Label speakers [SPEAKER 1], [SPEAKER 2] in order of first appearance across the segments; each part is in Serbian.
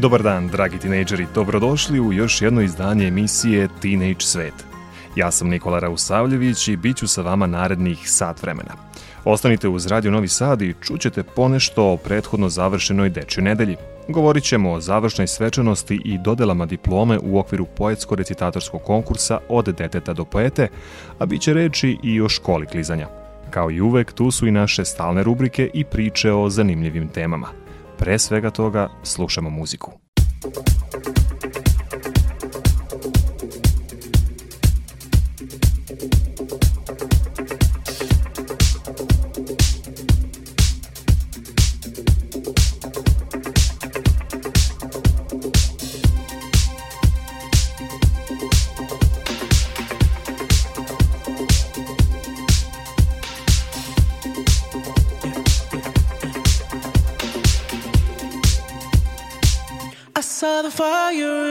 [SPEAKER 1] Dobar dan, dragi tinejdžeri, dobrodošli u još jedno izdanje emisije Teenage Svet. Ja sam Nikola Rausavljević i bit ću sa vama narednih sat vremena. Ostanite uz Radio Novi Sad i čućete ponešto o prethodno završenoj dečjoj nedelji. Govorit ćemo o završnoj svečanosti i dodelama diplome u okviru poetsko-recitatorskog konkursa od deteta do poete, a bit će reči i o školi klizanja. Kao i uvek, tu su i naše stalne rubrike i priče o zanimljivim temama – pre svega toga slušamo muziku.
[SPEAKER 2] fire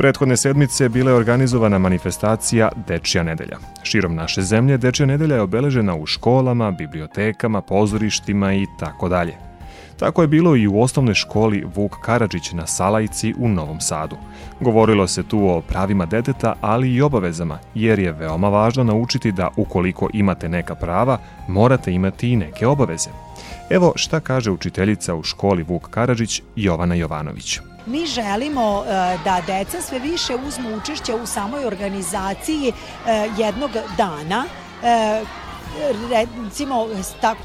[SPEAKER 2] Prethodne sedmice bila je organizovana manifestacija Dečja nedelja. Širom naše zemlje Dečja nedelja je obeležena u školama, bibliotekama, pozorištima i tako dalje. Tako je bilo i u osnovnoj školi Vuk Karadžić na Salajci u Novom Sadu. Govorilo se tu o pravima deteta, ali i obavezama, jer je veoma važno naučiti da ukoliko imate neka prava, morate imati i neke obaveze. Evo šta kaže učiteljica u školi Vuk Karadžić Jovana Jovanović.
[SPEAKER 3] Mi želimo e, da deca sve više uzmu učešće u samoj organizaciji e, jednog dana e, recimo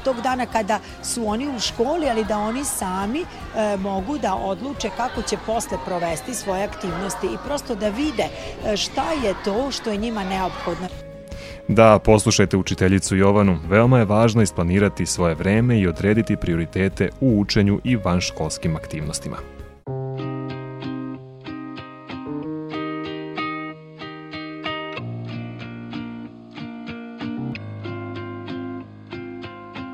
[SPEAKER 3] tog dana kada su oni u školi, ali da oni sami e, mogu da odluče kako će posle provesti svoje aktivnosti i prosto da vide šta je to što je njima neophodno.
[SPEAKER 2] Da, poslušajte učiteljicu Jovanu, veoma je važno isplanirati svoje vreme i odrediti prioritete u učenju i vanškolskim aktivnostima.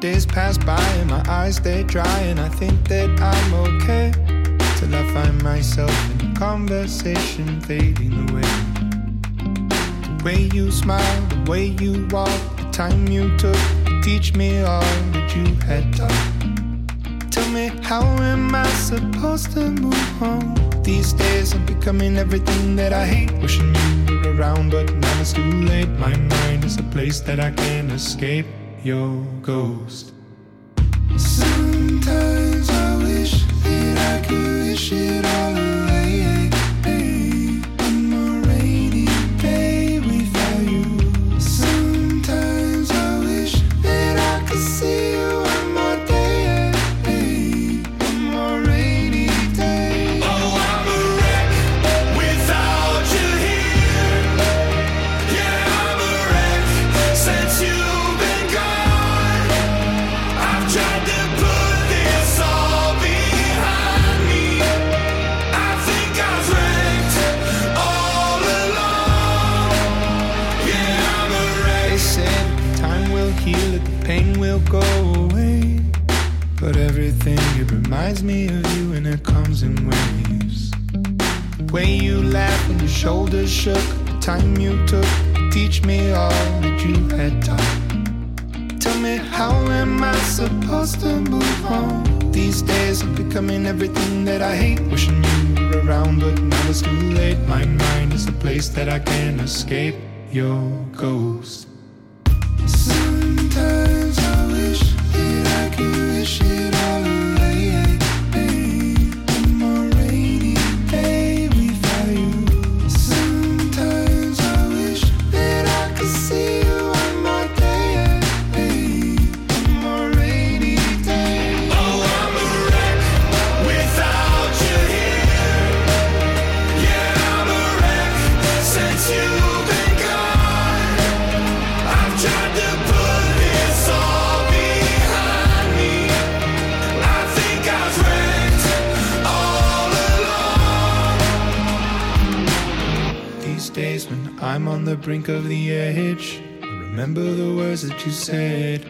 [SPEAKER 2] Days pass by and my eyes they dry and I think that I'm okay. Till I find myself in a conversation fading away. The way you smile, the way you walk, the time you took to teach me all that you had taught. Tell me how am I supposed to move on? These days I'm becoming everything that I hate. Wishing you were around but now it's too late. My mind is a place that I can't escape your ghost. Sometimes I wish that I could wish it all away. Place that I can't escape. Your ghost. Brink of the edge. Remember the words that you said.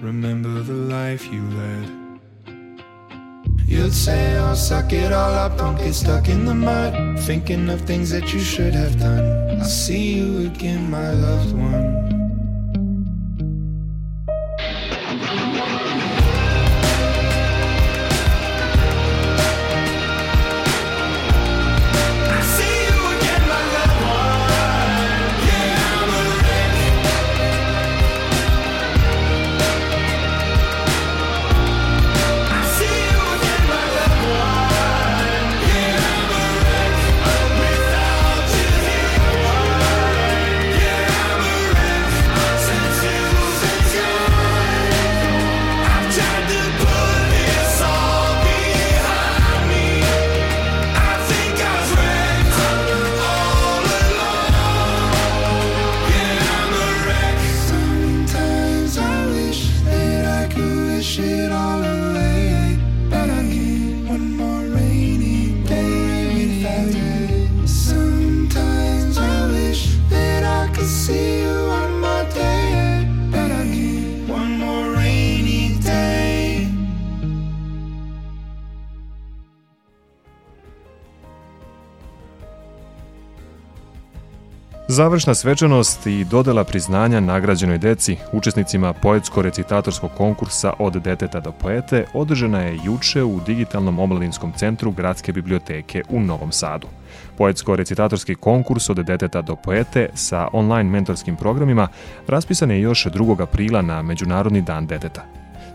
[SPEAKER 2] Remember the life you led. You'd say, I'll oh, suck it all up, don't get stuck in the mud. Thinking of things that you should have done. I'll see you again, my loved one.
[SPEAKER 4] Završna svečanost i dodela priznanja nagrađenoj deci, učesnicima poetsko-recitatorskog konkursa od deteta do poete, održana je juče u Digitalnom omladinskom centru Gradske biblioteke u Novom Sadu. Poetsko-recitatorski konkurs od deteta do poete sa online mentorskim programima raspisan je još 2. aprila na Međunarodni dan deteta.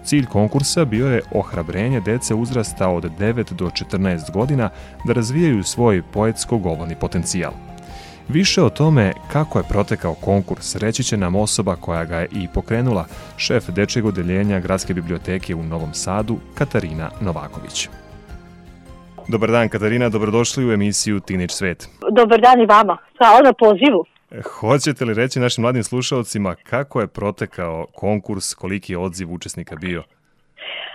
[SPEAKER 4] Cilj konkursa bio je ohrabrenje dece uzrasta od 9 do 14 godina da razvijaju svoj poetsko-govorni potencijal. Više o tome kako je protekao konkurs reći će nam osoba koja ga je i pokrenula, šef dečjeg odeljenja Gradske biblioteke u Novom Sadu, Katarina Novaković. Dobar dan Katarina, dobrodošli u emisiju Teenage Svet.
[SPEAKER 5] Dobar dan i vama, hvala na pozivu.
[SPEAKER 4] Hoćete li reći našim mladim slušalcima kako je protekao konkurs, koliki je odziv učesnika bio?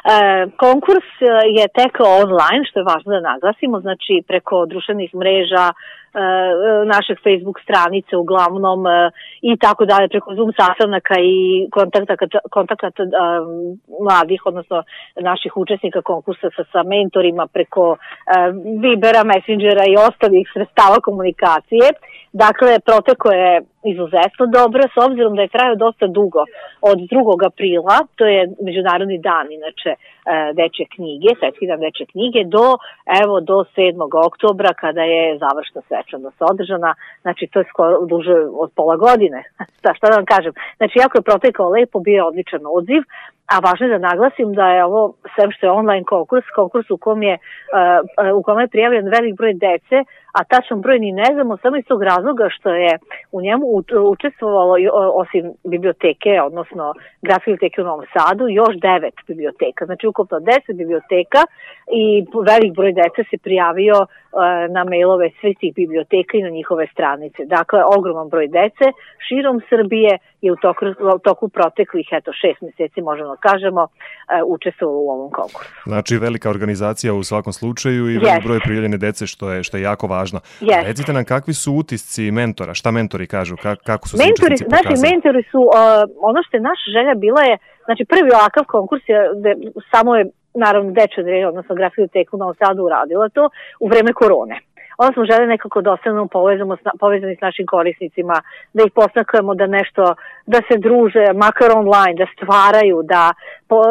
[SPEAKER 5] E, konkurs e, je tekao online, što je važno da naglasimo, znači preko društvenih mreža, e, našeg Facebook stranice uglavnom e, i tako dalje, preko Zoom sastanaka i kontakta, kontakata mladih, odnosno naših učesnika konkursa sa, sa mentorima preko Vibera, Messengera i ostalih sredstava komunikacije. Dakle, proteko je izuzetno dobro, s obzirom da je trajao dosta dugo, od 2. aprila, to je Međunarodni dan, inače, e, deče knjige, svetski dan deče knjige, do, evo, do 7. oktobra, kada je završna svečanost održana, znači, to je skoro duže od pola godine, šta, šta da vam kažem. Znači, jako je protekao lepo, bio je odličan odziv, a važno je da naglasim da je ovo, sve što je online konkurs, konkurs u kom je, uh, u kom je prijavljen velik broj dece, a tačan broj ni ne znamo, samo iz tog razloga što je u njemu učestvovalo osim biblioteke, odnosno gradske biblioteke u Novom Sadu, još devet biblioteka, znači ukupno deset biblioteka i velik broj dece se prijavio uh, na mailove svih tih biblioteka i na njihove stranice. Dakle, ogroman broj dece širom Srbije je u toku, u toku proteklih eto, šest meseci, možemo kažemo, uh, učestvovalo u ovom konkursu.
[SPEAKER 4] Znači, velika organizacija u svakom slučaju i yes. broj prijavljene dece, što je, što je jako važno. Yes. Recite nam, kakvi su utisci mentora? Šta mentori kažu? Ka, kako su
[SPEAKER 5] mentori,
[SPEAKER 4] se
[SPEAKER 5] Naši mentori su, uh, ono što je naša želja bila je, znači prvi ovakav konkurs je, de, samo je naravno dečje odnosno grafiju teku na Sadu uradila to u vreme korone onda smo žele nekako da ostanemo povezamo, povezani s našim korisnicima, da ih postakujemo da nešto, da se druže, makar online, da stvaraju, da po,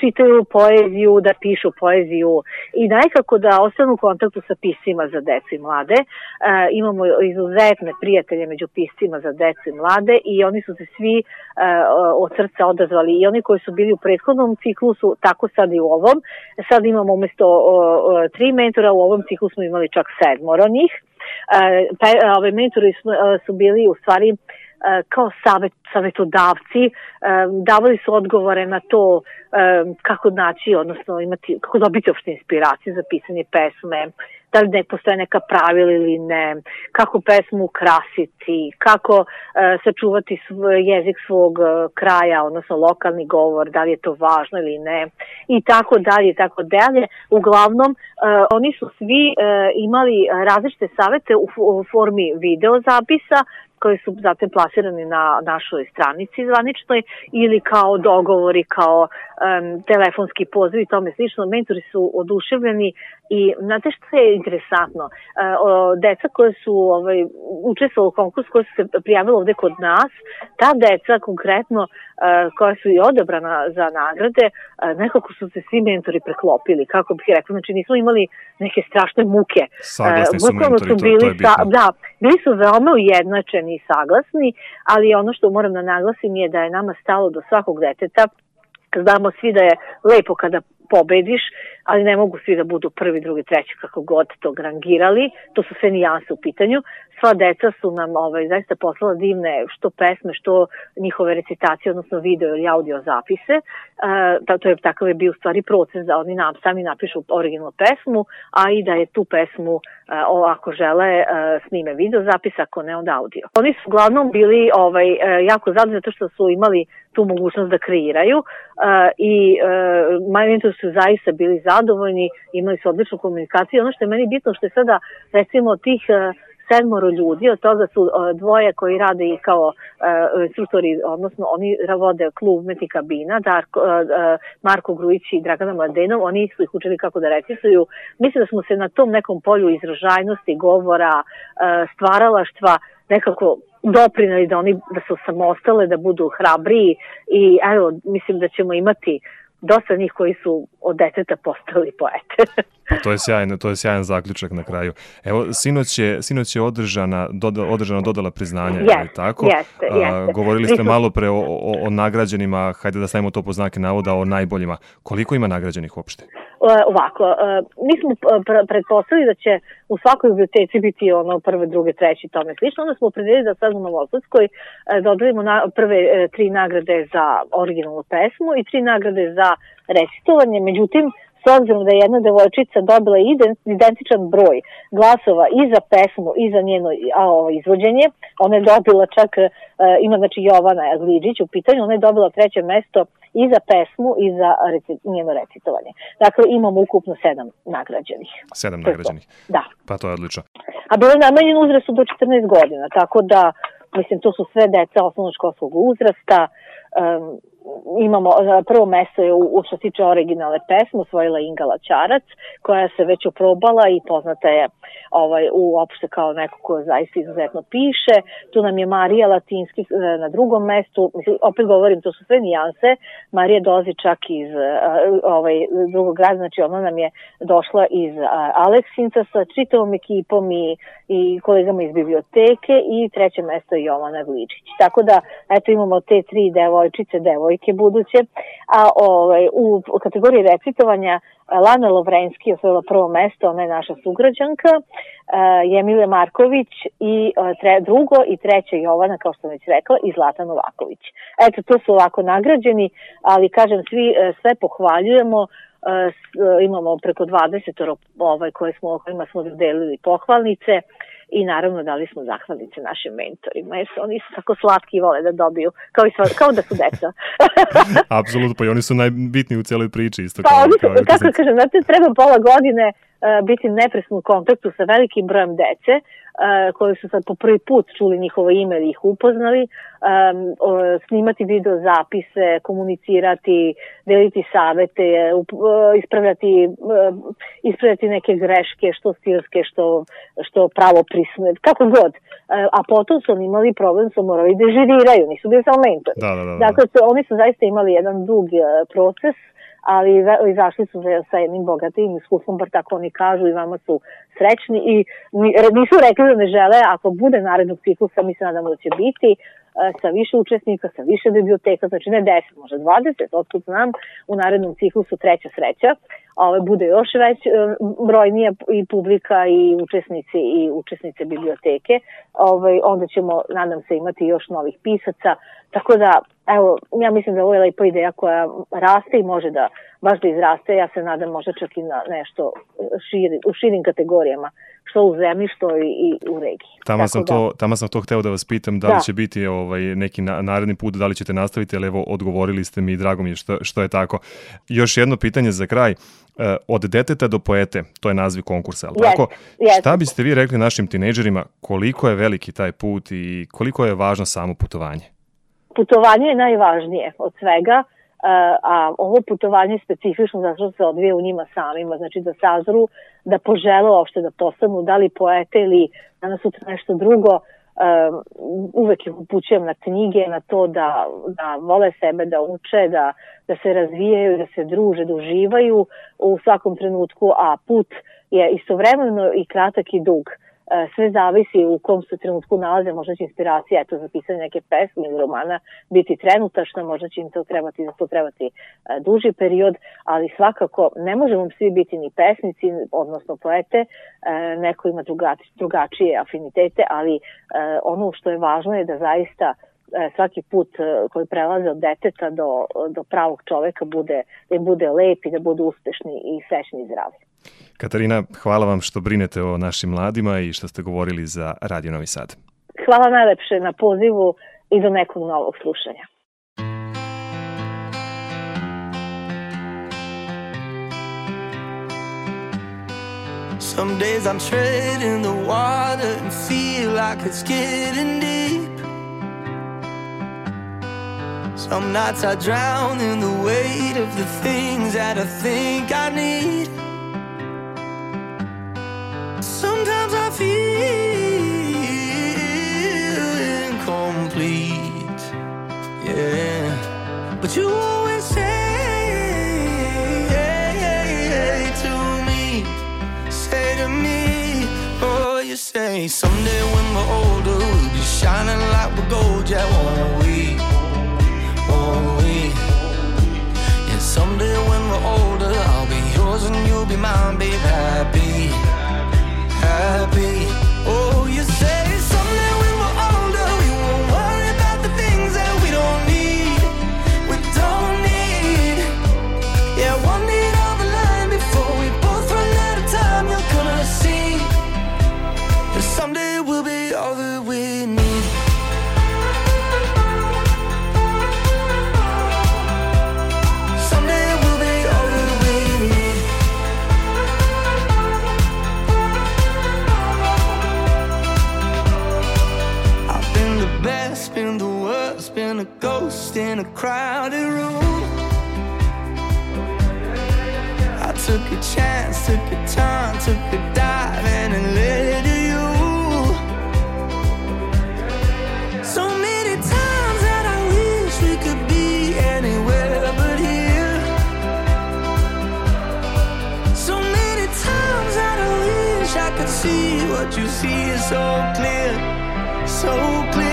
[SPEAKER 5] čitaju poeziju, da pišu poeziju i nekako da ostanu u kontaktu sa piscima za decu i mlade. E, imamo izuzetne prijatelje među piscima za decu i mlade i oni su se svi e, od srca odazvali i oni koji su bili u prethodnom ciklusu, tako sad i u ovom. Sad imamo umesto o, o, tri mentora, u ovom ciklusu smo imali čak sedmoro njih. E, pa, ove mentori su, e, su bili u stvari kao savet, savetodavci e, davali su odgovore na to e, kako naći, odnosno imati, kako dobiti uopšte inspiraciju za pisanje pesme, da li ne postoje neka pravila ili ne, kako pesmu ukrasiti, kako sačuvati jezik svog kraja, odnosno lokalni govor, da li je to važno ili ne, i tako dalje, i tako dalje. Uglavnom, oni su svi imali različite savete u formi videozapisa, koji su zatim plasirani na našoj stranici zvaničnoj ili kao dogovori, kao um, telefonski poziv i tome slično. Mentori su oduševljeni i znate što je interesantno? Uh, o, deca koje su ovaj, učestvovali u konkursu, koje su se prijavili ovde kod nas, ta deca konkretno uh, koja su i odabrana za nagrade, uh, nekako su se svi mentori preklopili, kako bih rekla, znači nismo imali neke strašne muke.
[SPEAKER 4] Saglasni su mentori, su bili, to, to je bitno. Sa,
[SPEAKER 5] da, bili su veoma ujednačeni i saglasni, ali ono što moram da naglasim je da je nama stalo do svakog deteta, znamo svi da je lepo kada pobediš, ali ne mogu svi da budu prvi, drugi, treći, kako god to rangirali, to su sve nijanse u pitanju. Sva deca su nam ovaj, zaista poslala divne što pesme, što njihove recitacije, odnosno video ili audio zapise. E, to je takav je bio stvari proces da oni nam sami napišu originalnu pesmu, a i da je tu pesmu, e, ako žele, e, snime video zapis, ako ne onda audio. Oni su uglavnom bili ovaj, e, jako zadovoljni zato što su imali tu mogućnost da kreiraju uh, i uh, mentori su zaista bili zadovoljni, imali su odličnu komunikaciju. Ono što je meni bitno što je sada recimo tih uh, sedmoro ljudi, od toga su dvoje koji rade i kao uh, instruktori, odnosno oni vode klub Meti Kabina, Darko, uh, Marko Grujić i Dragana Mladenov, oni su ih učili kako da recituju. Mislim da smo se na tom nekom polju izražajnosti, govora, stvaralaštva nekako doprinali da oni da su samostale, da budu hrabriji i evo, mislim da ćemo imati dosta njih koji su od deteta postali poete.
[SPEAKER 4] Pa to je sjajan, to je sjajan zaključak na kraju. Evo, sinoć je, sinoć je održana, doda, održana dodala priznanja,
[SPEAKER 5] Yes,
[SPEAKER 4] je tako?
[SPEAKER 5] jeste, jeste.
[SPEAKER 4] govorili ste malo pre o, o, o nagrađenima, hajde da stavimo to po znake navoda, o najboljima. Koliko ima nagrađenih uopšte?
[SPEAKER 5] E, ovako, e, mi smo e, pr- pretpostavili da će u svakoj biblioteci biti ono prve, druge, treće i tome slično. Onda smo opredelili da sad u Novosadskoj e, dodelimo na, prve e, tri nagrade za originalnu pesmu i tri nagrade za recitovanje. Međutim, s obzirom da je jedna devojčica dobila iden- identičan broj glasova i za pesmu i za njeno a, ovo, izvođenje, ona je dobila čak, e, ima znači Jovana Gliđić u pitanju, ona je dobila treće mesto i za pesmu i za reci, njeno recitovanje. Dakle, imamo ukupno sedam nagrađenih.
[SPEAKER 4] Sedam nagrađenih.
[SPEAKER 5] Da.
[SPEAKER 4] Pa to je odlično.
[SPEAKER 5] A bilo je namenjen uzrastu do 14 godina, tako da, mislim, to su sve deca osnovnoškolskog uzrasta. Um, imamo, e, prvo mesto je u, u što se tiče originalne pesme, osvojila Inga Laćarac, koja se već oprobala i poznata je ovaj, uopšte kao neko ko zaista izuzetno piše. Tu nam je Marija Latinski e, na drugom mestu, opet govorim, to su sve nijanse. Marija dolazi čak iz e, ovaj, drugog grada, znači ona nam je došla iz Aleksinca sa čitavom ekipom i, i kolegama iz biblioteke i treće mesto je Jovana Gličić. Tako da, eto, imamo te tri devojčice, devojke buduće, a ovaj, u kategoriji recitovanja Lana Lovrenski je osvojila prvo mesto, ona je naša sugrađanka, uh, Emile Marković i uh, tre, drugo i treće Jovana, kao što sam već rekla, i Zlata Novaković. Eto, to su ovako nagrađeni, ali kažem, svi uh, sve pohvaljujemo, imamo preko 20 ovaj, koje smo, kojima smo dodelili pohvalnice i naravno dali smo zahvalnice našim mentorima, jer su oni su tako slatki i vole da dobiju, kao, i sva, kao da su deca.
[SPEAKER 4] Apsolutno, pa i oni su najbitniji u celoj priči isto.
[SPEAKER 5] Pa
[SPEAKER 4] kao-
[SPEAKER 5] oni su,
[SPEAKER 4] kao
[SPEAKER 5] kako kažem, znate, treba pola godine uh, biti nepresno u kontaktu sa velikim brojem dece, uh, koji su sad po prvi put čuli njihovo ime ili ih upoznali, snimati video zapise, komunicirati, deliti savete, uh, ispravljati, uh, ispravljati neke greške, što stilske, što, što pravopisne, kako god. A potom su oni imali problem, su morali da žiriraju, nisu bili samo mentori.
[SPEAKER 4] Da, da, da. da.
[SPEAKER 5] Dakle, oni su zaista imali jedan dug proces, ali izašli su sa jednim bogatim iskustvom, bar tako oni kažu i vama su srećni i nisu rekli da ne žele, ako bude narednog ciklusa, mi se nadamo da će biti, sa više učesnika, sa više biblioteka, znači ne 10, možda 20, otkud znam, u narednom ciklusu treća sreća, ove, bude još već e, brojnija i publika i učesnici i učesnice biblioteke, ovaj, onda ćemo, nadam se, imati još novih pisaca, tako da, evo, ja mislim da ovo je lepa ideja koja raste i može da, baš da izraste, ja se nadam možda čak i na nešto širi, u širim kategorijama, što u zemlji, što i, i u regiji.
[SPEAKER 4] Tamo
[SPEAKER 5] Tako
[SPEAKER 4] sam,
[SPEAKER 5] da-
[SPEAKER 4] to, tamo sam to hteo da vas pitam, da li
[SPEAKER 5] Da.
[SPEAKER 4] će biti ovaj, neki na, naredni put, da li ćete nastaviti, ali evo, odgovorili ste mi i drago mi je što, što je tako. Još jedno pitanje za kraj. E, Od deteta do poete, to je naziv konkursa, ali
[SPEAKER 5] Jeste,
[SPEAKER 4] tako?
[SPEAKER 5] jeste.
[SPEAKER 4] Šta biste vi rekli našim tinejdžerima, koliko je veliki taj put i koliko je važno samo putovanje?
[SPEAKER 5] putovanje je najvažnije od svega, a, a ovo putovanje je specifično zato što se odvije u njima samima, znači da sazru, da požele uopšte da postanu da li poete ili danas sutra nešto drugo, um, uvek ih upućujem na knjige, na to da, da vole sebe, da uče, da, da se razvijaju, da se druže, da uživaju u svakom trenutku, a put je istovremeno i kratak i dug. E, sve zavisi u kom se trenutku nalaze, možda će inspiracija eto, za pisanje neke pesme ili romana biti trenutačna, možda će im to trebati, za to trebati e, duži period, ali svakako ne možemo svi biti ni pesnici, odnosno poete, e, neko ima drugači, drugačije afinitete, ali e, ono što je važno je da zaista e, svaki put e, koji prelaze od deteta do, do pravog čoveka bude, da im bude lep i da budu uspešni i srećni i zdravi.
[SPEAKER 4] Katarina, hvala vam što brinete o našim mladima i što ste govorili za Radio Novi Sad.
[SPEAKER 5] Hvala najlepše na pozivu i do nekog novog slušanja.
[SPEAKER 6] Some days I'm treading the water and feel like it's getting deep. Some nights I drown in the weight of the things that I think I need. But you always say to me, say to me, oh, you say someday when we're older, we'll be shining like we're gold, yeah, won't we? Won't we? And someday when we're older, I'll be yours and you'll be mine, babe, happy, happy. Oh, you say ghost in a crowded room. I took a chance, took a turn, took a dive and it led to you. So many times that I wish we could be anywhere but here. So many times that I wish I could see what you see is so clear, so clear.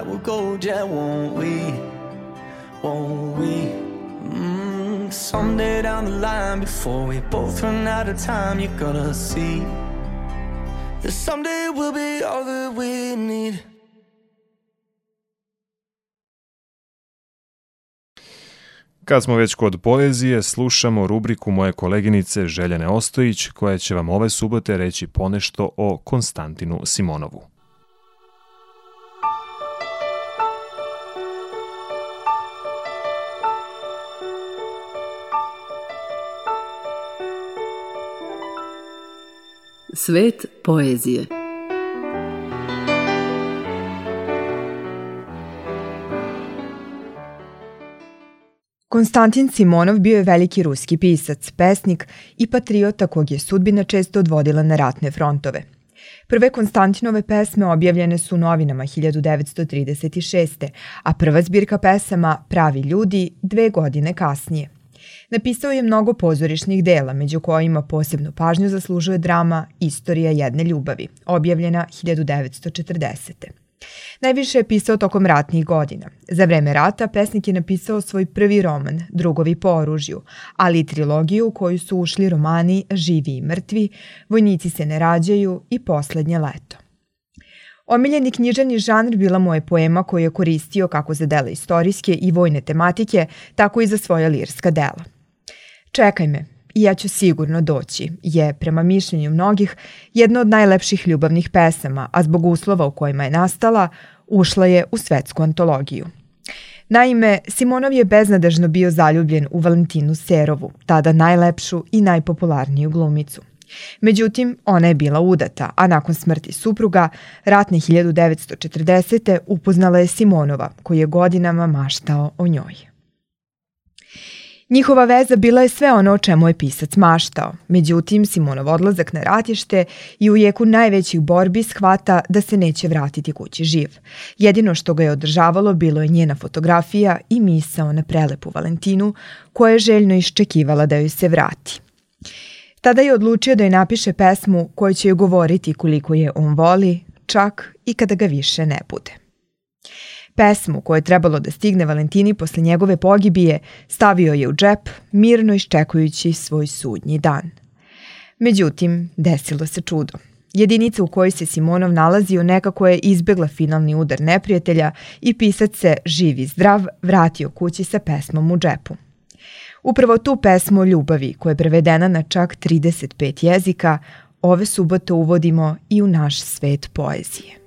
[SPEAKER 6] Like we're gold, yeah, won't we? Won't we? Mm, someday down the line, before we both run out of time, you're gonna see that someday we'll be all that we need.
[SPEAKER 4] Kad smo već kod poezije, slušamo rubriku moje koleginice Željane Ostojić, koja će vam ove subote reći ponešto o Konstantinu Simonovu.
[SPEAKER 7] Svet poezije.
[SPEAKER 8] Konstantin Simonov bio je veliki ruski pisac, pesnik i patriota kog je sudbina često odvodila na ratne frontove. Prve Konstantinove pesme objavljene su u novinama 1936. a prva zbirka pesama Pravi ljudi dve godine kasnije. Napisao je mnogo pozorišnih dela, među kojima posebnu pažnju zaslužuje drama Istorija jedne ljubavi, objavljena 1940. Najviše je pisao tokom ratnih godina. Za vreme rata pesnik je napisao svoj prvi roman, Drugovi po oružju, ali i trilogiju u koju su ušli romani Živi i mrtvi, Vojnici se ne rađaju i Poslednje leto. Omiljeni književni žanr bila mu je poema koju je koristio kako za dela istorijske i vojne tematike, tako i za svoja lirska dela. Čekaj me, i ja ću sigurno doći, je, prema mišljenju mnogih, jedna od najlepših ljubavnih pesama, a zbog uslova u kojima je nastala, ušla je u svetsku antologiju. Naime, Simonov je beznadežno bio zaljubljen u Valentinu Serovu, tada najlepšu i najpopularniju glumicu. Međutim, ona je bila udata, a nakon smrti supruga, ratne 1940. upoznala je Simonova, koji je godinama maštao o njoj. Njihova veza bila je sve ono o čemu je pisac maštao. Međutim, Simonov odlazak na ratište i u jeku najvećih borbi shvata da se neće vratiti kući živ. Jedino što ga je održavalo bilo je njena fotografija i misao na prelepu Valentinu, koja je željno iščekivala da joj se vrati. Tada je odlučio da joj napiše pesmu koju će joj govoriti koliko je on voli, čak i kada ga više ne bude. Pesmu koju je trebalo da stigne Valentini posle njegove pogibije stavio je u džep, mirno iščekujući svoj sudnji dan. Međutim, desilo se čudo. Jedinica u kojoj se Simonov nalazio nekako je izbegla finalni udar neprijatelja i pisac se, živ i zdrav, vratio kući sa pesmom u džepu. Upravo tu pesmu o ljubavi, koja je prevedena na čak 35 jezika, ove subote uvodimo i u naš svet poezije.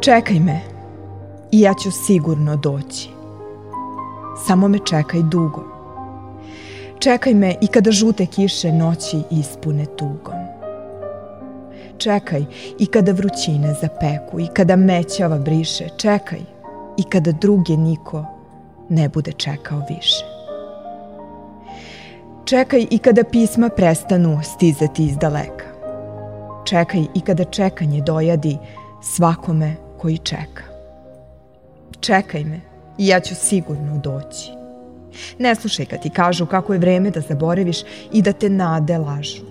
[SPEAKER 8] Čekaj me i ja ću sigurno doći. Samo me čekaj dugo. Čekaj me i kada žute kiše noći ispune tugom. Čekaj i kada vrućine zapeku i kada mećava briše. Čekaj i kada druge niko ne bude čekao više. Čekaj i kada pisma prestanu stizati iz daleka. Čekaj i kada čekanje dojadi svakome koji čeka. Čekaj me i ja ću sigurno doći. Ne slušaj kad ti kažu kako je vreme da zaboraviš i da te nade lažu.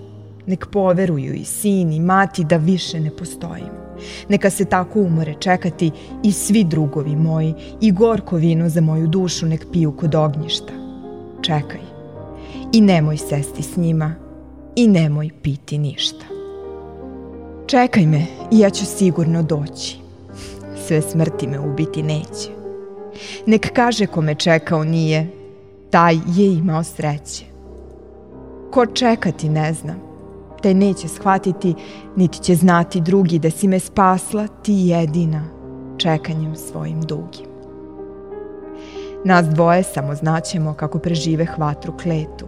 [SPEAKER 8] Nek poveruju i sin i mati da više ne postojim. Neka se tako umore čekati i svi drugovi moji i gorko vino za moju dušu nek piju kod ognjišta. Čekaj. I nemoj sesti s njima i nemoj piti ništa. Čekaj me i ja ću sigurno doći sve smrti me ubiti neće. Nek kaže ko me čekao nije, taj je imao sreće. Ko čekati ne znam, taj neće shvatiti, niti će znati drugi da si me spasla ti jedina čekanjem svojim dugim. Nas dvoje samo znaćemo kako prežive hvatru kletu.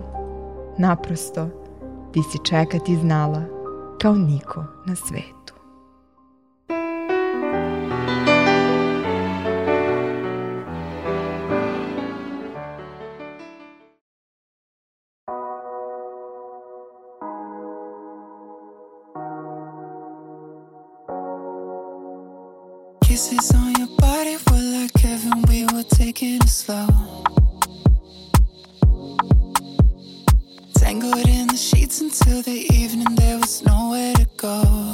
[SPEAKER 8] Naprosto, ti si čekati znala kao niko na svetu.
[SPEAKER 9] Kisses on your body were like heaven, we were taking it slow. Tangled in the sheets until the evening, there was nowhere to go.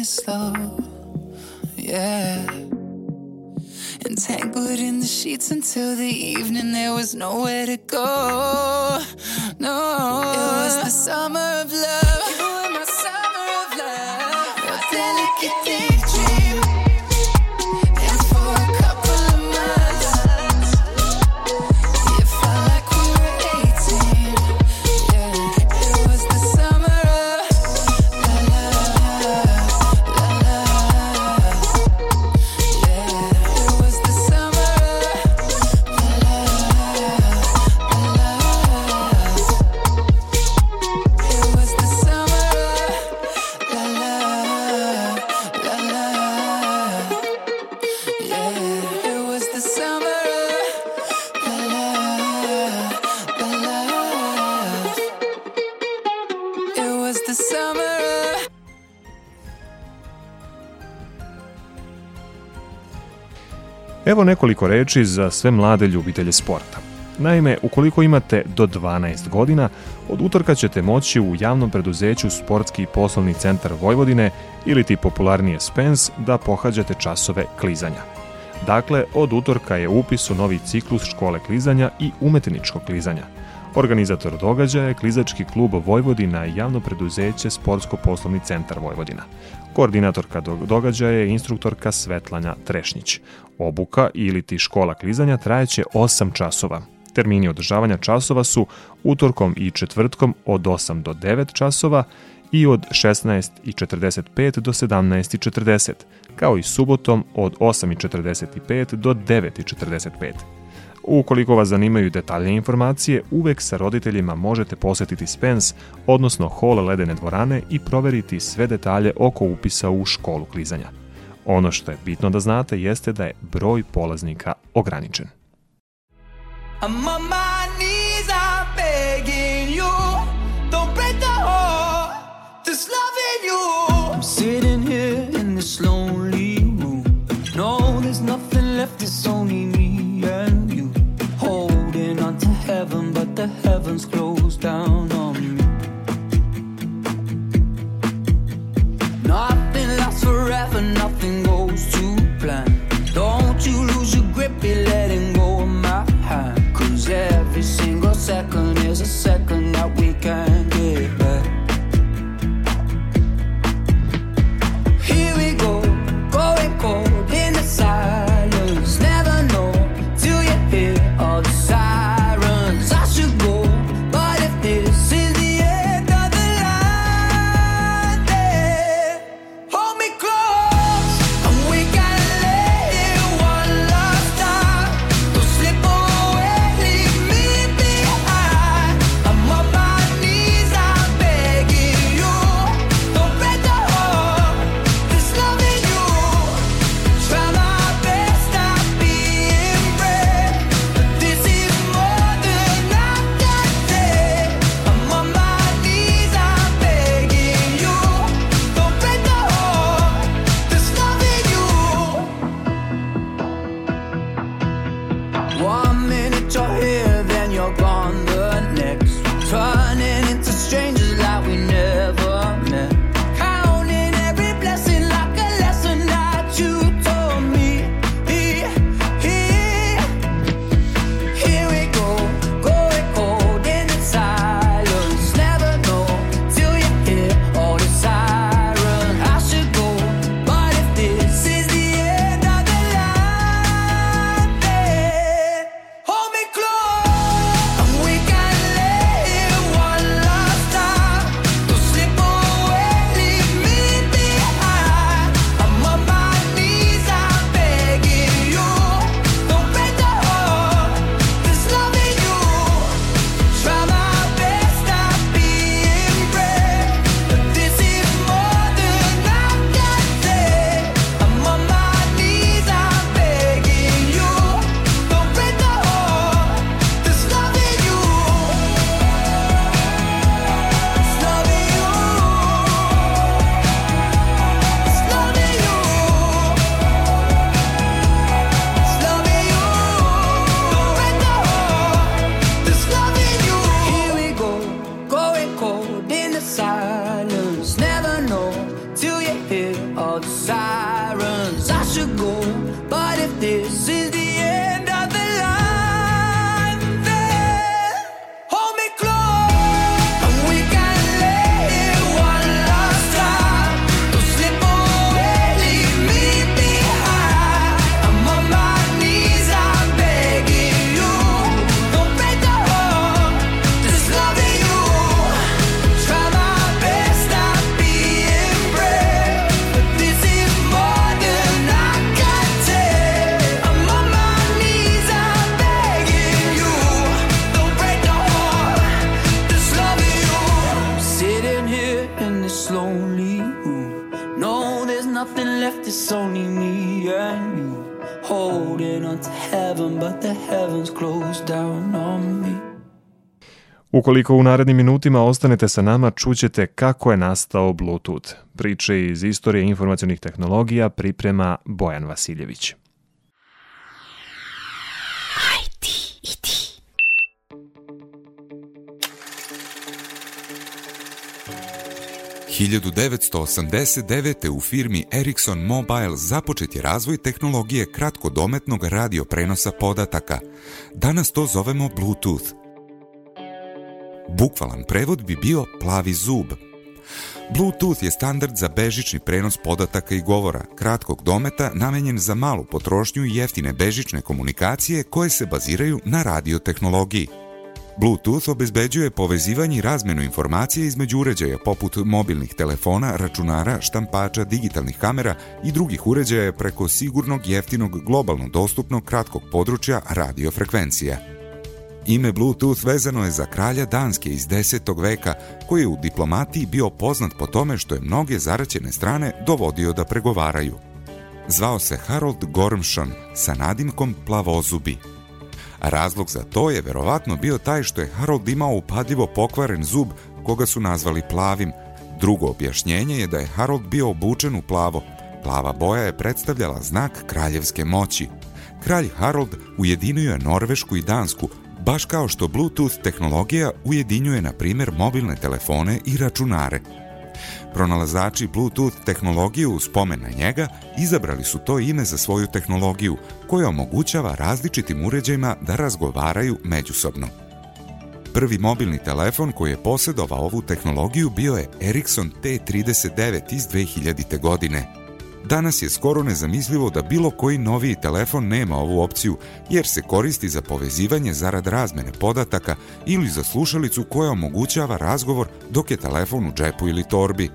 [SPEAKER 9] It slow. Yeah. Entangled in the sheets until the evening, there was nowhere to go. No, it was the summer of love. You were my summer of love. Your delicate
[SPEAKER 10] Evo nekoliko reči za sve mlade ljubitelje sporta. Naime, ukoliko imate do 12 godina, od utorka ćete moći u javnom preduzeću Sportski poslovni centar Vojvodine ili ti popularnije Spens da pohađate časove klizanja. Dakle, od utorka je upis u novi ciklus škole klizanja i umetničkog klizanja. Organizator događaja je Klizački klub Vojvodina i javno preduzeće Sportsko-poslovni centar Vojvodina. Koordinatorka događaja je instruktorka Svetlana Trešnjić. Obuka ili ti škola klizanja trajeće 8 časova. Termini održavanja časova su utorkom i četvrtkom od 8 do 9 časova i od 16.45 do 17.40, kao i subotom od 8.45 do 9.45. Ukoliko vas zanimaju detaljne informacije, uvek sa roditeljima možete posetiti Spens, odnosno hol ledene dvorane i proveriti sve detalje oko upisa u školu klizanja. Ono što je bitno da znate jeste da je broj polaznika ograničen. Heavens closed down. Ukoliko u narednim minutima ostanete sa nama, čućete kako je nastao Bluetooth. Priče iz istorije informacionih tehnologija priprema Bojan Vasiljević. Hajdi, idi.
[SPEAKER 11] ...1989. u firmi Ericsson Mobile započet je razvoj tehnologije kratkodometnog radioprenosa podataka. Danas to zovemo Bluetooth. Bukvalan prevod bi bio plavi zub. Bluetooth je standard za bežični prenos podataka i govora, kratkog dometa namenjen za malu potrošnju i jeftine bežične komunikacije koje se baziraju na radiotehnologiji. Bluetooth obezbeđuje povezivanje i razmenu informacija između uređaja poput mobilnih telefona, računara, štampača, digitalnih kamera i drugih uređaja preko sigurnog, jeftinog, globalno dostupnog kratkog područja radiofrekvencija. Ime Bluetooth vezano je za kralja Danske iz 10. veka, koji je u diplomatiji bio poznat po tome što je mnoge zaraćene strane dovodio da pregovaraju. Zvao se Harold Gormshon sa nadimkom Plavozubi. Razlog za to je verovatno bio taj što je Harold imao upadljivo pokvaren zub koga su nazvali plavim. Drugo objašnjenje je da je Harold bio obučen u plavo. Plava boja je predstavljala znak kraljevske moći. Kralj Harold ujedinio je Norvešku i Dansku, baš kao što Bluetooth tehnologija ujedinjuje, na primjer, mobilne telefone i računare. Pronalazači Bluetooth tehnologije u spomen na njega izabrali su to ime za svoju tehnologiju koja omogućava različitim uređajima da razgovaraju međusobno. Prvi mobilni telefon koji je posjedovao ovu tehnologiju bio je Ericsson T39 iz 2000. godine. Danas je skoro nezamislivo da bilo koji noviji telefon nema ovu opciju, jer se koristi za povezivanje zarad razmene podataka ili za slušalicu koja omogućava razgovor dok je telefon u džepu ili torbi.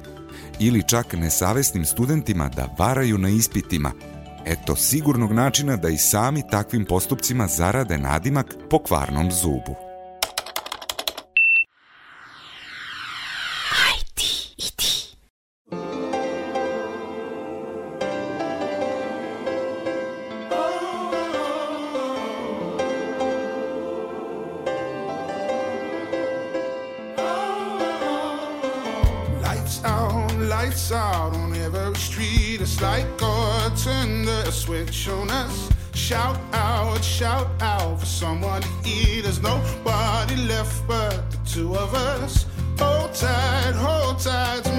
[SPEAKER 11] Ili čak nesavesnim studentima da varaju na ispitima. Eto sigurnog načina da i sami takvim postupcima zarade nadimak po kvarnom zubu.
[SPEAKER 12] Lights out, shout out for someone to eat. There's nobody left but the two of us. Hold tight, hold tight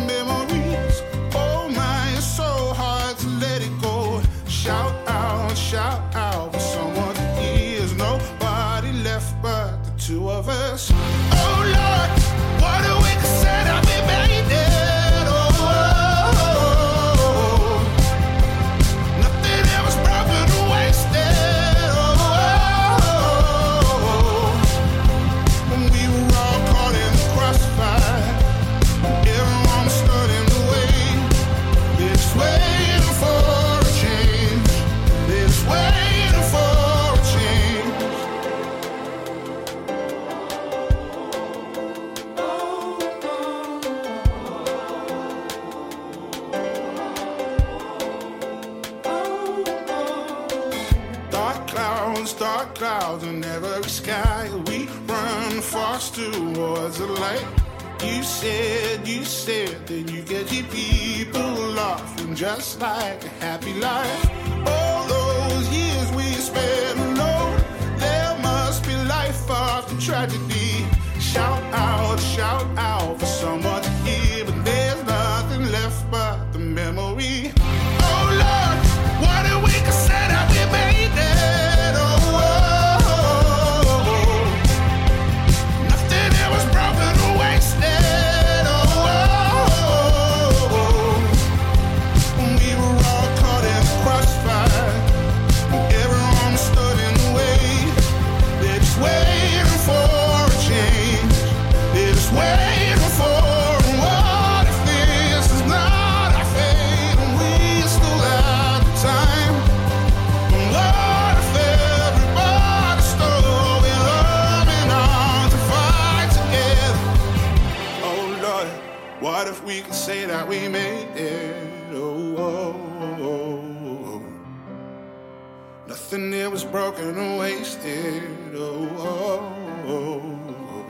[SPEAKER 12] nothing there was broken and wasted. Oh, oh, oh.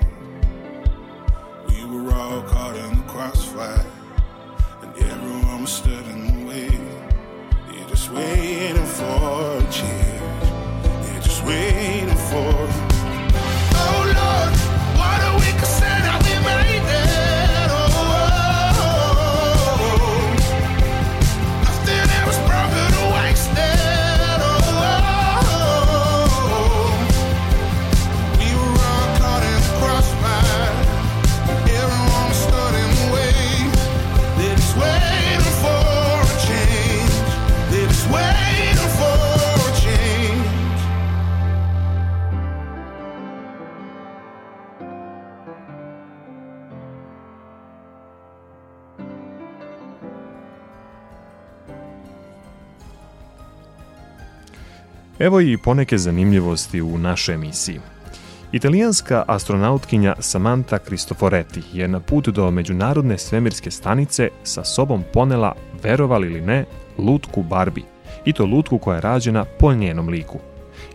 [SPEAKER 12] We were all caught in the crossfire, and everyone was stood in the way. You're just waiting for a change. You're just waiting for.
[SPEAKER 4] Evo i poneke zanimljivosti u našoj emisiji. Italijanska astronautkinja Samantha Cristoforetti je na put do Međunarodne svemirske stanice sa sobom ponela, verovali ili ne, lutku Barbie. I to lutku koja je rađena po njenom liku.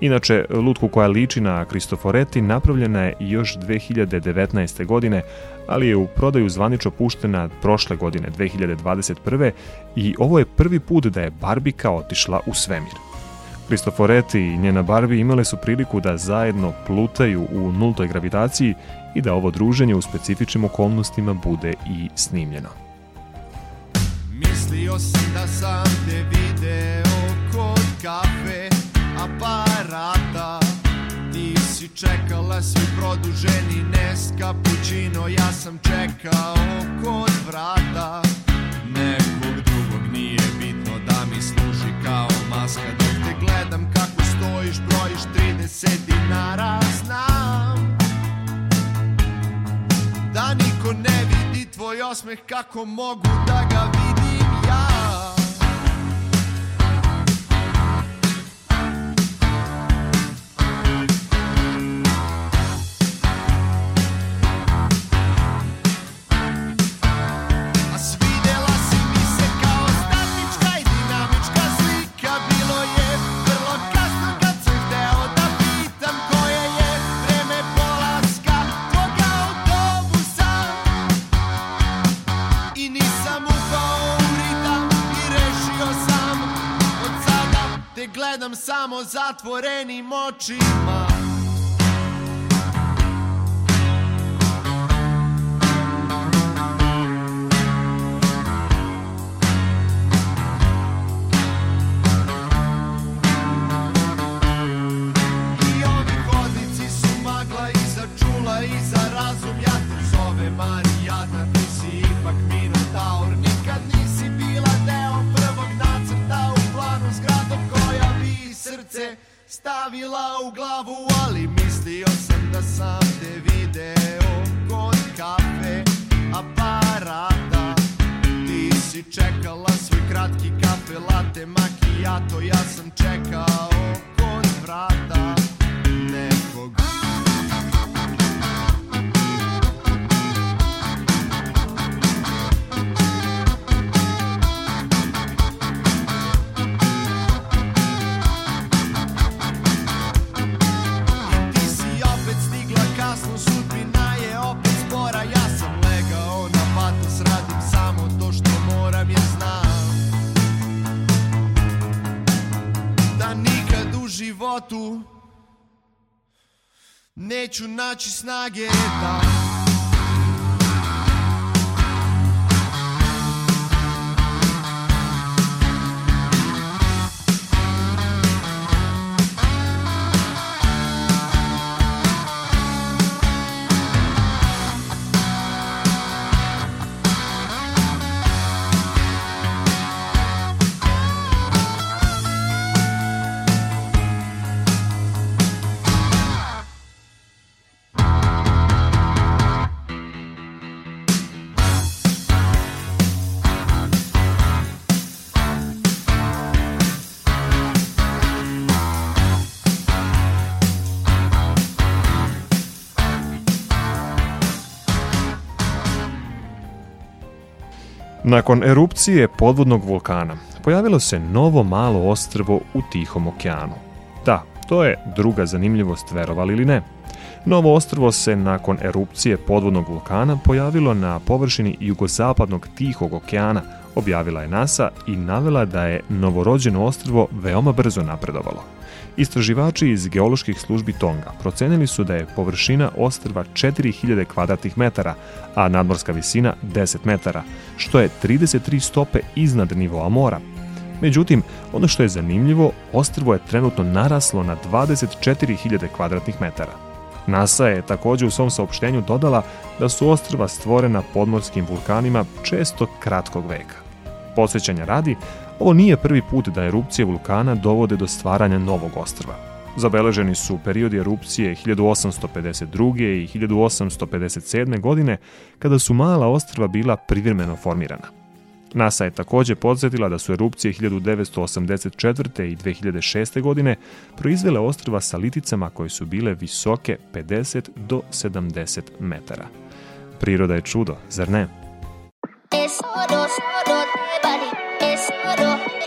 [SPEAKER 4] Inače, lutku koja liči na Cristoforetti napravljena je još 2019. godine, ali je u prodaju zvanično puštena prošle godine, 2021. i ovo je prvi put da je Barbika otišla u svemir. Cristoforetti i njena Barbie imale su priliku da zajedno plutaju u nultoj gravitaciji i da ovo druženje u specifičnim okolnostima bude i snimljeno.
[SPEAKER 13] Mislio sam da sam te video kod kafe aparata. Ti si čekala svi produženi nes kapućino Ja sam čekao kod vrata. Nekog drugog nije bitno da mi služi kao maska gledam kako stojiš, brojiš 30 dinara Znam da niko ne vidi tvoj osmeh Kako mogu da ga vidim ja gledam samo zatvorenim očima stavila u glavu Ali mislio sam da sam te video kod kafe aparata. Ti si čekala svoj kratki kafe latte macchiato Ja sam čekao kod vrata nekog neću naći snage da
[SPEAKER 4] Nakon erupcije podvodnog vulkana pojavilo se novo malo ostrvo u Tihom okeanu. Da, to je druga zanimljivost, verovali ili ne. Novo ostrvo se nakon erupcije podvodnog vulkana pojavilo na površini jugozapadnog Tihog okeana, objavila je NASA i navela da je novorođeno ostrvo veoma brzo napredovalo. Istraživači iz geoloških službi Tonga procenili su da je površina ostrva 4000 kvadratnih metara, a nadmorska visina 10 metara, što je 33 stope iznad nivoa mora. Međutim, ono što je zanimljivo, ostrvo je trenutno naraslo na 24.000 kvadratnih metara. NASA je takođe u svom saopštenju dodala da su ostrva stvorena podmorskim vulkanima često kratkog veka. Posvećanja radi, Ovo nije prvi put da erupcije vulkana dovode do stvaranja novog ostrva. Zabeleženi su periodi erupcije 1852. i 1857. godine kada su mala ostrva bila privremeno formirana. NASA je takođe podsjetila da su erupcije 1984. i 2006. godine proizvele ostrva sa liticama koje su bile visoke 50 do 70 metara. Priroda je čudo, zar ne?
[SPEAKER 14] Tesoro, soro, tebali. solo.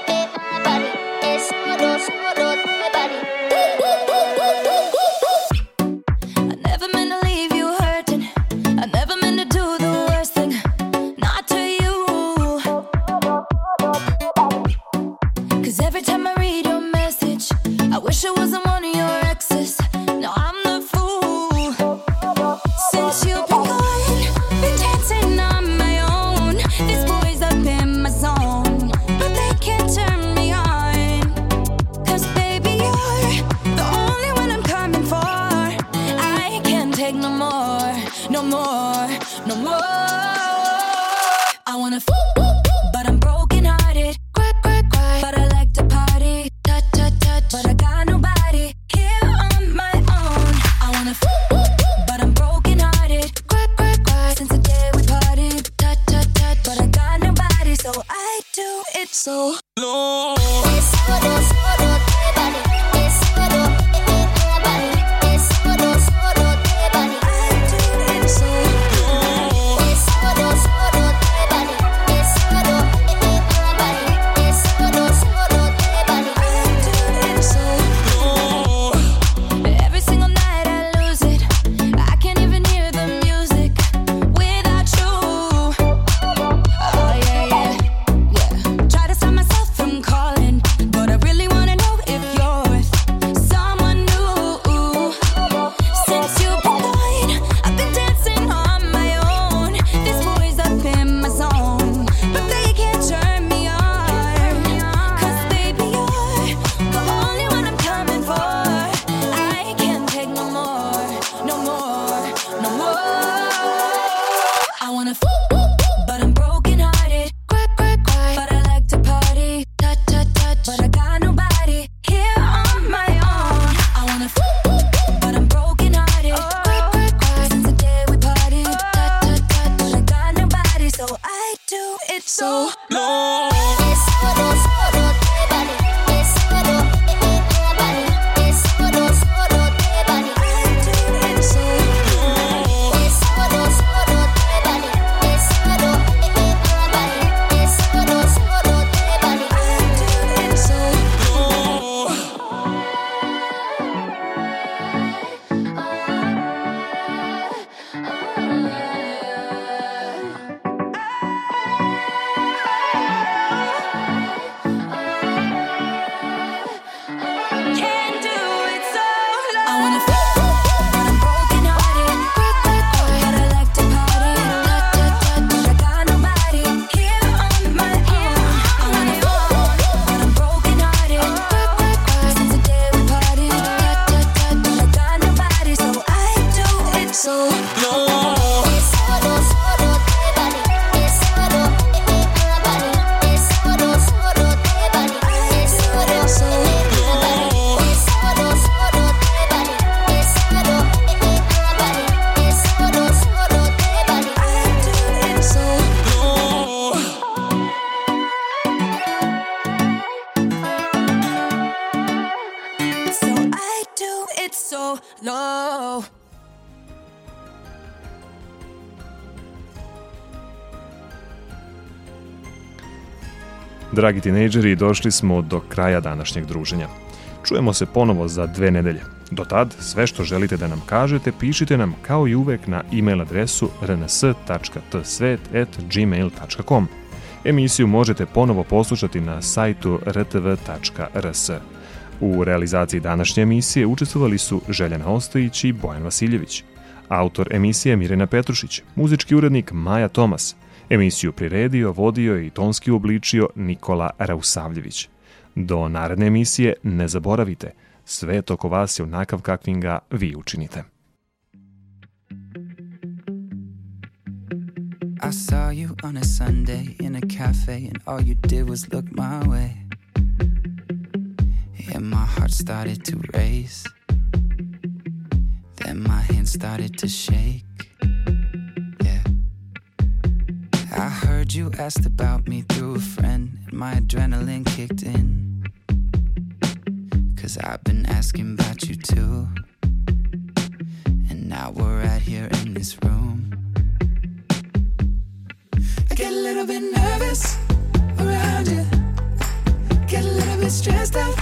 [SPEAKER 4] dragi tinejdžeri, došli smo do kraja današnjeg druženja. Čujemo se ponovo za dve nedelje. Do tad, sve što želite da nam kažete, pišite nam kao i uvek na e-mail adresu rns.tsvet.gmail.com. Emisiju možete ponovo poslušati na sajtu rtv.rs. U realizaciji današnje emisije učestvovali su Željana Ostojić i Bojan Vasiljević. Autor emisije Mirena Petrušić, muzički urednik Maja Tomas – Emisiju priredio, vodio i tonski obličio Nikola Rausavljević. Do naredne emisije ne zaboravite, sve toko vas je onakav kakvim ga vi učinite.
[SPEAKER 9] I saw you on a Sunday in a cafe and all you did was look my way. And my heart started to race. Then my hands started to shake. I heard you asked about me through a friend, and my adrenaline kicked in. Cause I've been asking about you too. And now we're right here in this room.
[SPEAKER 15] I get a little bit nervous around you, get a little bit stressed out.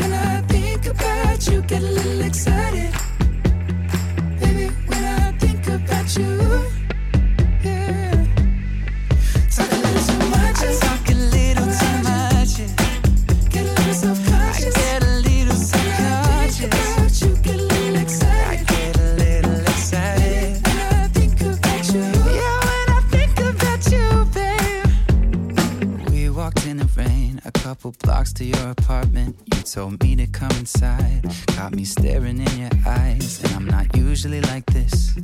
[SPEAKER 15] When I think about you, get a little excited. Baby, when I think about you.
[SPEAKER 9] mailbox to your apartment. You told me to come inside. Got me staring in your eyes, and I'm not usually like this.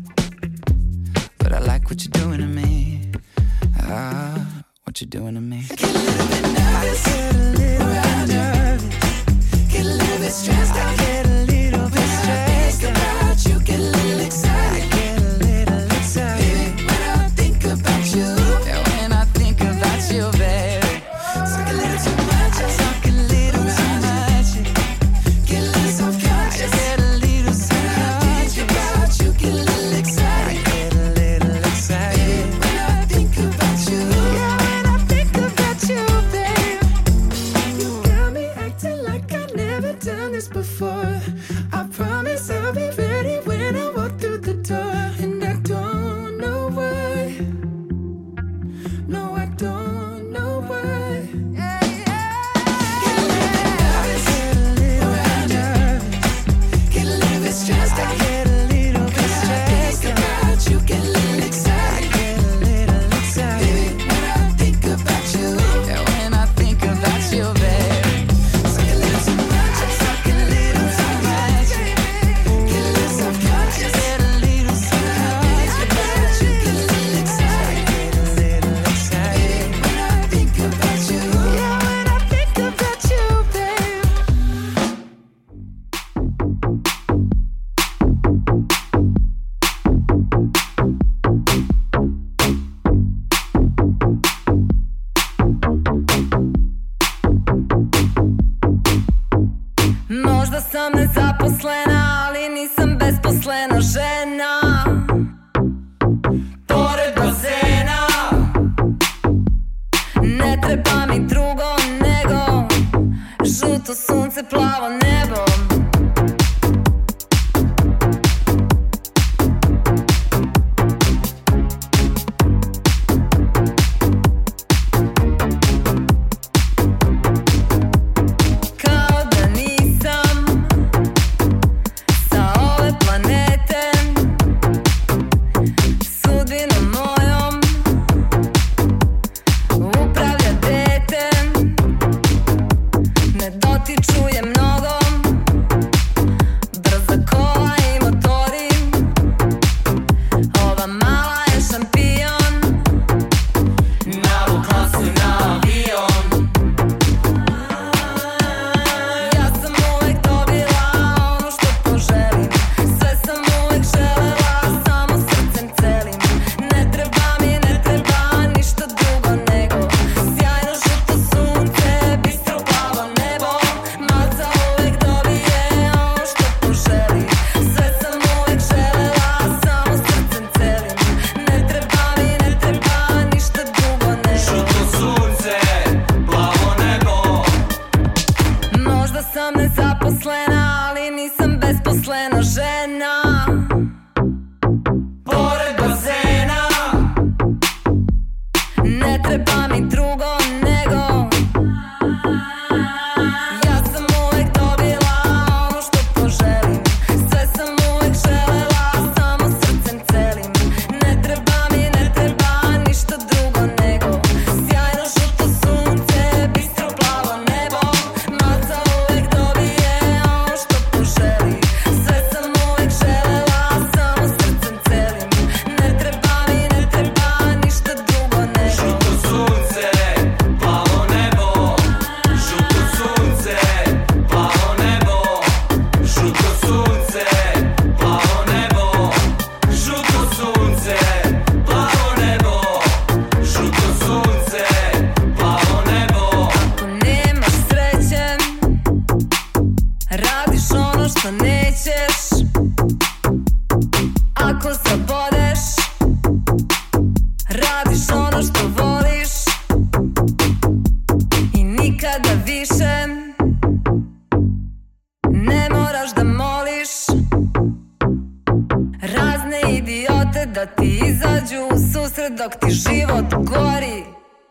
[SPEAKER 9] But I like what you're doing to me. Ah, what you're doing to me.
[SPEAKER 15] I get a little bit nervous. Get a little bit nervous.
[SPEAKER 9] Get a little bit stressed.
[SPEAKER 15] I get a little bit stressed. Think about you, get a little excited.